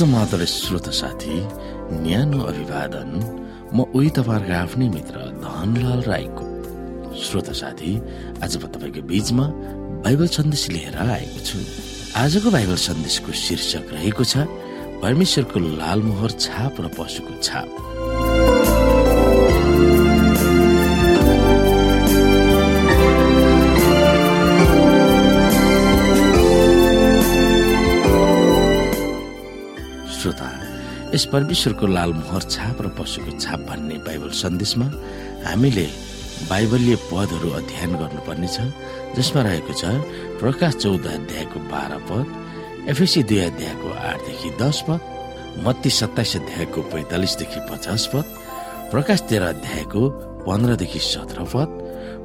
समादर श्रोत साथी न्यानो अभिवादन म उही तपाईँहरूको आफ्नै मित्र धनलाल राईको। श्रोत साथी आज म तपाईँको बीचमा बाइबल सन्देश लिएर आएको छु। आजको बाइबल सन्देशको शीर्षक रहेको छ परमेश्वरको लालमोहर छाप र पशुको छाप। यस परमेश्वरको लाल मोहर छाप र पशुको छाप भन्ने बाइबल सन्देशमा हामीले बाइबलीय पदहरू अध्ययन गर्नुपर्नेछ जसमा रहेको छ प्रकाश चौध अध्यायको बाह्र पद एफएसी दुई अध्यायको आठदेखि दस पद मत्ती सत्ताइस अध्यायको पैतालिसदेखि पचास पद प्रकाश तेह्र अध्यायको पन्ध्रदेखि सत्र पद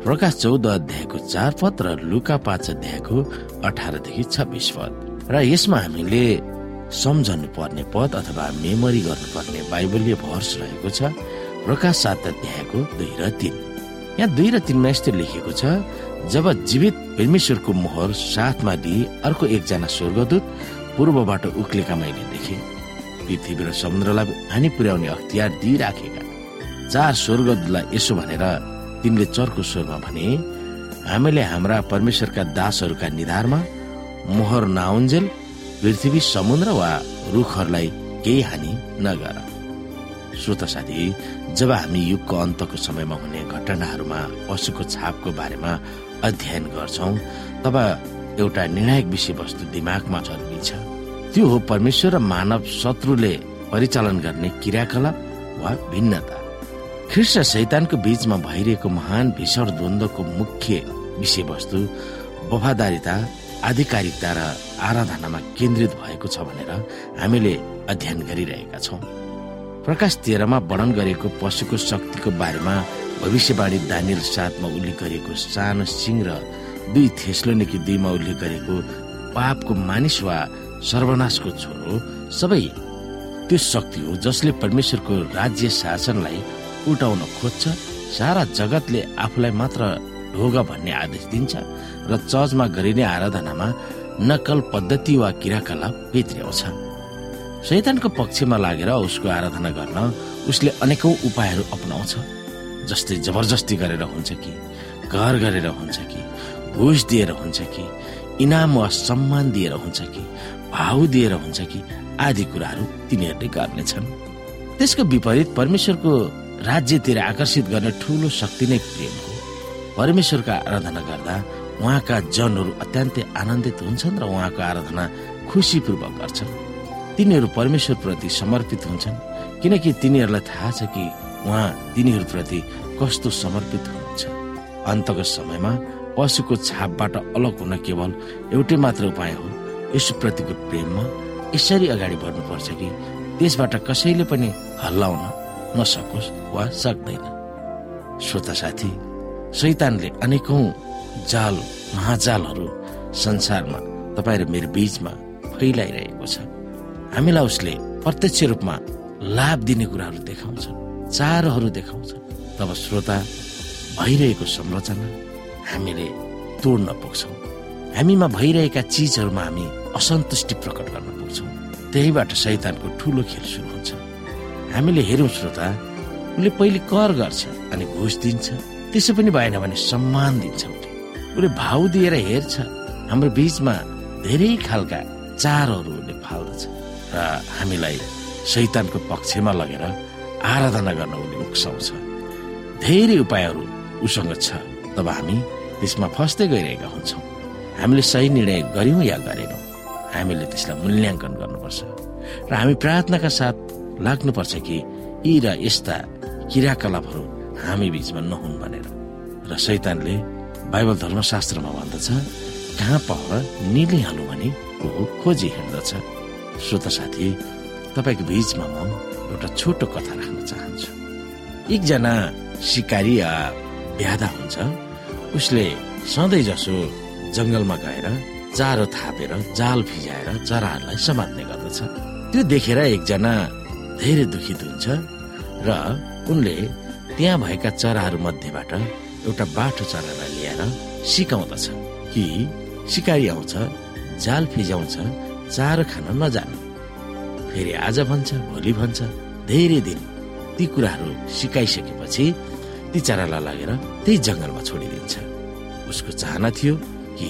प्रकाश चौध अध्यायको चार पद र लुका पाँच अध्यायको अठारदेखि छब्बिस पद। र यसमा हामीले सम्झनु पर्ने पद अथवा मेमोरी गर्नुपर्ने बाइबलीय भर्स रहेको छ प्रकाश सात अध्यायको दुई र तिन। यहाँ दुई र तिनमा यस्तो लेखिएको छ जब जीवित परमेश्वरको मोहर साथमा दिए अर्को एकजना स्वर्गदूत पूर्वबाट उक्लेका मैले देखे। पृथ्वी र समुद्रलाई हानि पुर्याउने अख्तियार दिइराखेका। चार स्वर्गदूतलाई यसो भनेर तिनले चर्को स्वरमा भने हामीले हाम्रा परमेश्वरका दासहरूका निधारमा मोहर नाउन्जेल पृथ्वी समुद्र वा रुखहरूलाई केही हानि नगर। श्रोत साथी जब हामी युगको अन्तको समयमा हुने घटनाहरूमा पशुको छापको बारेमा अध्ययन गर्छौ तब एउटा निर्णायक विषयवस्तु दिमागमा छ त्यो हो परमेश्वर र मानव शत्रुले परिचालन गर्ने क्रियाकलाप वा भिन्नता। ख्रिस्ट शैतानको बीचमा भइरहेको महान भीषण द्वन्द्वको मुख्य विषयवस्तु वफादारिता आधिकारिकता र आराधनामा केन्द्रित भएको छ भनेर हामीले अध्ययन गरिरहेका छौँ। प्रकाश तेह्रमा वर्णन गरेको पशुको शक्तिको बारेमा भविष्यवाणी दानिल साथमा उल्लेख गरेको सानो सिंह र दुई थेस्लोनिकी दुईमा उल्लेख गरेको पापको मानिस वा सर्वनाशको छोरो सबै त्यो शक्ति हो जसले परमेश्वरको राज्य शासनलाई उठाउन खोज्छ। सारा जगतले आफूलाई मात्र ढोगा भन्ने आदेश दिन्छ र चर्चमा गरिने आराधनामा नकल पद्धति वा क्रियाकलाप भित्र्याउँछ। शैतानको पक्षमा लागेर उसको आराधना गर्न उसले अनेकौं उपायहरू अपनाउँछ जस्तै जबरजस्ती गरेर हुन्छ कि घर गरेर हुन्छ कि घुस दिएर हुन्छ कि इनाम वा सम्मान दिएर हुन्छ कि भाउ दिएर हुन्छ कि आदि कुराहरू तिनीहरूले गर्नेछन्। त्यसको विपरीत परमेश्वरको राज्यतिर आकर्षित गर्ने ठूलो शक्ति नै प्रेम हो। परमेश्वरको आराधना गर्दा उहाँका जनहरू अत्यन्तै आनन्दित हुन्छन् र उहाँको आराधना खुसीपूर्वक गर्छन्। तिनीहरू परमेश्वर प्रति समर्पित हुन्छन् किनकि तिनीहरूलाई थाहा छ कि उहाँ तिनीहरूप्रति कस्तो समर्पित हुनुहुन्छ। अन्तको समयमा पशुको छापबाट अलग हुन केवल एउटै मात्र उपाय हो यसुप्रतिको प्रेममा यसरी अगाडि बढ्नुपर्छ कि त्यसबाट कसैले पनि हल्लाउन नसकोस् वा सक्दैन। श्रोता साथी शैतानले अनेकौं जाल महाजालहरू संसारमा तपाईँ र मेरो बीचमा फैलाइरहेको छ। हामीलाई उसले प्रत्यक्ष रूपमा लाभ दिने कुराहरू देखाउँछ चारहरू देखाउँछ। तब श्रोता भइरहेको संरचना हामीले तोड्न पुग्छौँ। हामीमा भइरहेका चिजहरूमा हामी असन्तुष्टि प्रकट गर्न पुग्छौँ। त्यहीबाट शैतानको ठुलो खेल सुरु हुन्छ। हामीले हेरौँ श्रोता उसले पहिले कर गर्छ अनि घुस दिन्छ। त्यसो पनि भएन भने सम्मान दिन्छ। उसले भाउ दिएर हेर्छ। हाम्रो बीचमा धेरै खालका चारहरूले फाल्दछ। र हामीलाई शैतानको पक्षमा लगेर आराधना गर्न उसले उक्साउँछ। धेरै उपायहरू उसँग छ। तब हामी त्यसमा फस्दै गइरहेका हुन्छौँ। हामीले सही निर्णय गर्यौँ या गरेनौँ? हामीले त्यसलाई मूल्याङ्कन गर्नुपर्छ। र हामी प्रार्थनाका साथ लाग्नुपर्छ कि यी र यस्ता क्रियाकलापहरू हामी बीचमा नहुन् भनेर। र शैतानले बाइबल धर्मशास्त्रमा भन्दछ कहाँ पहर निलिहालौँ भने को खोजी हिँड्दछ। श्रोत साथी तपाईँको बिचमा म एउटा छोटो कथा राख्न चाहन्छु। एकजना सिकारी या ब्यादा हुन्छ उसले सधैँ जसो जङ्गलमा गएर चारो थापेर जाल फिजाएर चराहरूलाई समात्ने गर्दछ। त्यो देखेर एकजना धेरै दुखित हुन्छ र उनले त्यहाँ भएका चराहरू मध्येबाट एउटा बाठो चरालाई ल्याएर सिकाउँदछ कि सिकारी आउँछ जाल फिजाउँछ चारो खान नजानु। फेरि आज भन्छ भोलि भन्छ धेरै दिन ती कुराहरू सिकाइसकेपछि ती चरालाई लगेर त्यही जङ्गलमा छोडिदिन्छ। उसको चाहना थियो कि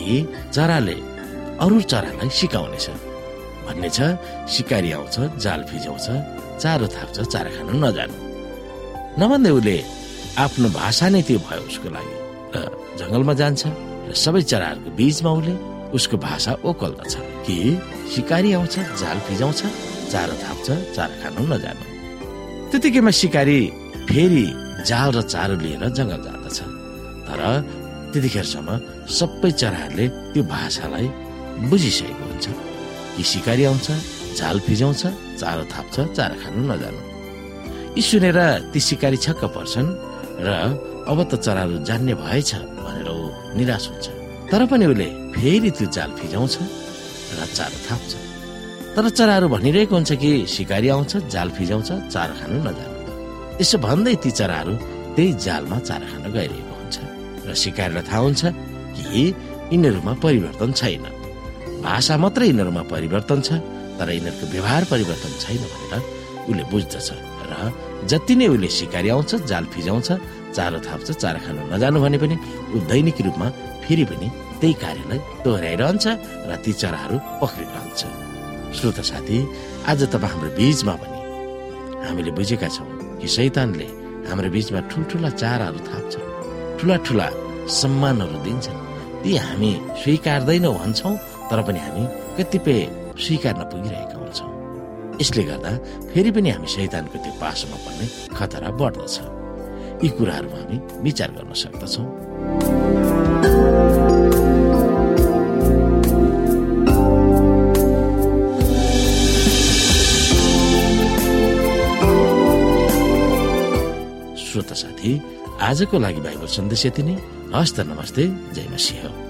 चराले अरू चरालाई सिकाउनेछ। भन्ने छ सिकारी आउँछ जाल फिजाउँछ चारो थाप्छ चारा खानु नजानु। नभन्दै उसले आफ्नो भाषा नै त्यो भयो उसको लागि। र जङ्गलमा जान्छ र सबै चराहरूको बीचमा उसले उसको भाषा ओकल्दछ। कि सिकारी आउँछ जाल फिजाउँछ चारो थाप्छ चारा खानु नजानु। त्यतिकैमा सिकारी फेरि जाल र चारो लिएर जङ्गल जाँदछ। तर त्यतिखेरसम्म सबै चराहरूले त्यो भाषालाई बुझिसकेको हुन्छ। कि सिकारी आउँछ झाल फिजाउँछ चारो थाप्छ चारो खानु नजानु। यी सुनेर ती सिकारी छक्क पर्छन् र अब त चराहरू जान्ने भएछ भनेर ऊ निराश हुन्छ। तर पनि उसले फेरि त्यो जाल फिजाउँछ र चारो थाप्छ। तर चराहरू भनिरहेको हुन्छ कि सिकारी आउँछ जाल फिजाउँछ चारो खानु नजानु। यसो भन्दै ती चराहरू त्यही जालमा चारा खान गइरहेको हुन्छ र सिकारीलाई थाहा हुन्छ कि यिनीहरूमा परिवर्तन छैन। भाषा मात्रै यिनीहरूमा परिवर्तन छ तर यिनीहरूको व्यवहार परिवर्तन छैन भनेर उसले बुझ्दछ। र जति नै उसले सिकारी आउँछ जाल फिजाउँछ चारो थाप्छ चारा खानु नजानु भने पनि ऊ दैनिक रूपमा फेरि पनि त्यही कार्यलाई दोहोऱ्याइरहन्छ र ती चराहरू पक्रिरहन्छ। श्रोता साथी आज तपाईँ हाम्रो बीचमा पनि हामीले बुझेका छौँ कि शैतानले हाम्रो बीचमा ठुल्ठुला चाराहरू थाप्छ ठुला ठुला सम्मानहरू दिन्छ। ती हामी स्वीकार्दैनौँ भन्छौँ तर पनि हामी कतिपय स्वीकार्न पुगिरहेका हुन्छौँ। यसले गर्दा फेरि पनि हामी शैतानको त्यो पासोमा पर्ने खतरा बढ्दछ। यी कुराहरूमा हामी विचार गर्न सक्दछौँ। श्रोता साथी आजको लागि बाइबल सन्देश यति नै। हस्त नमस्ते जय मसिंह।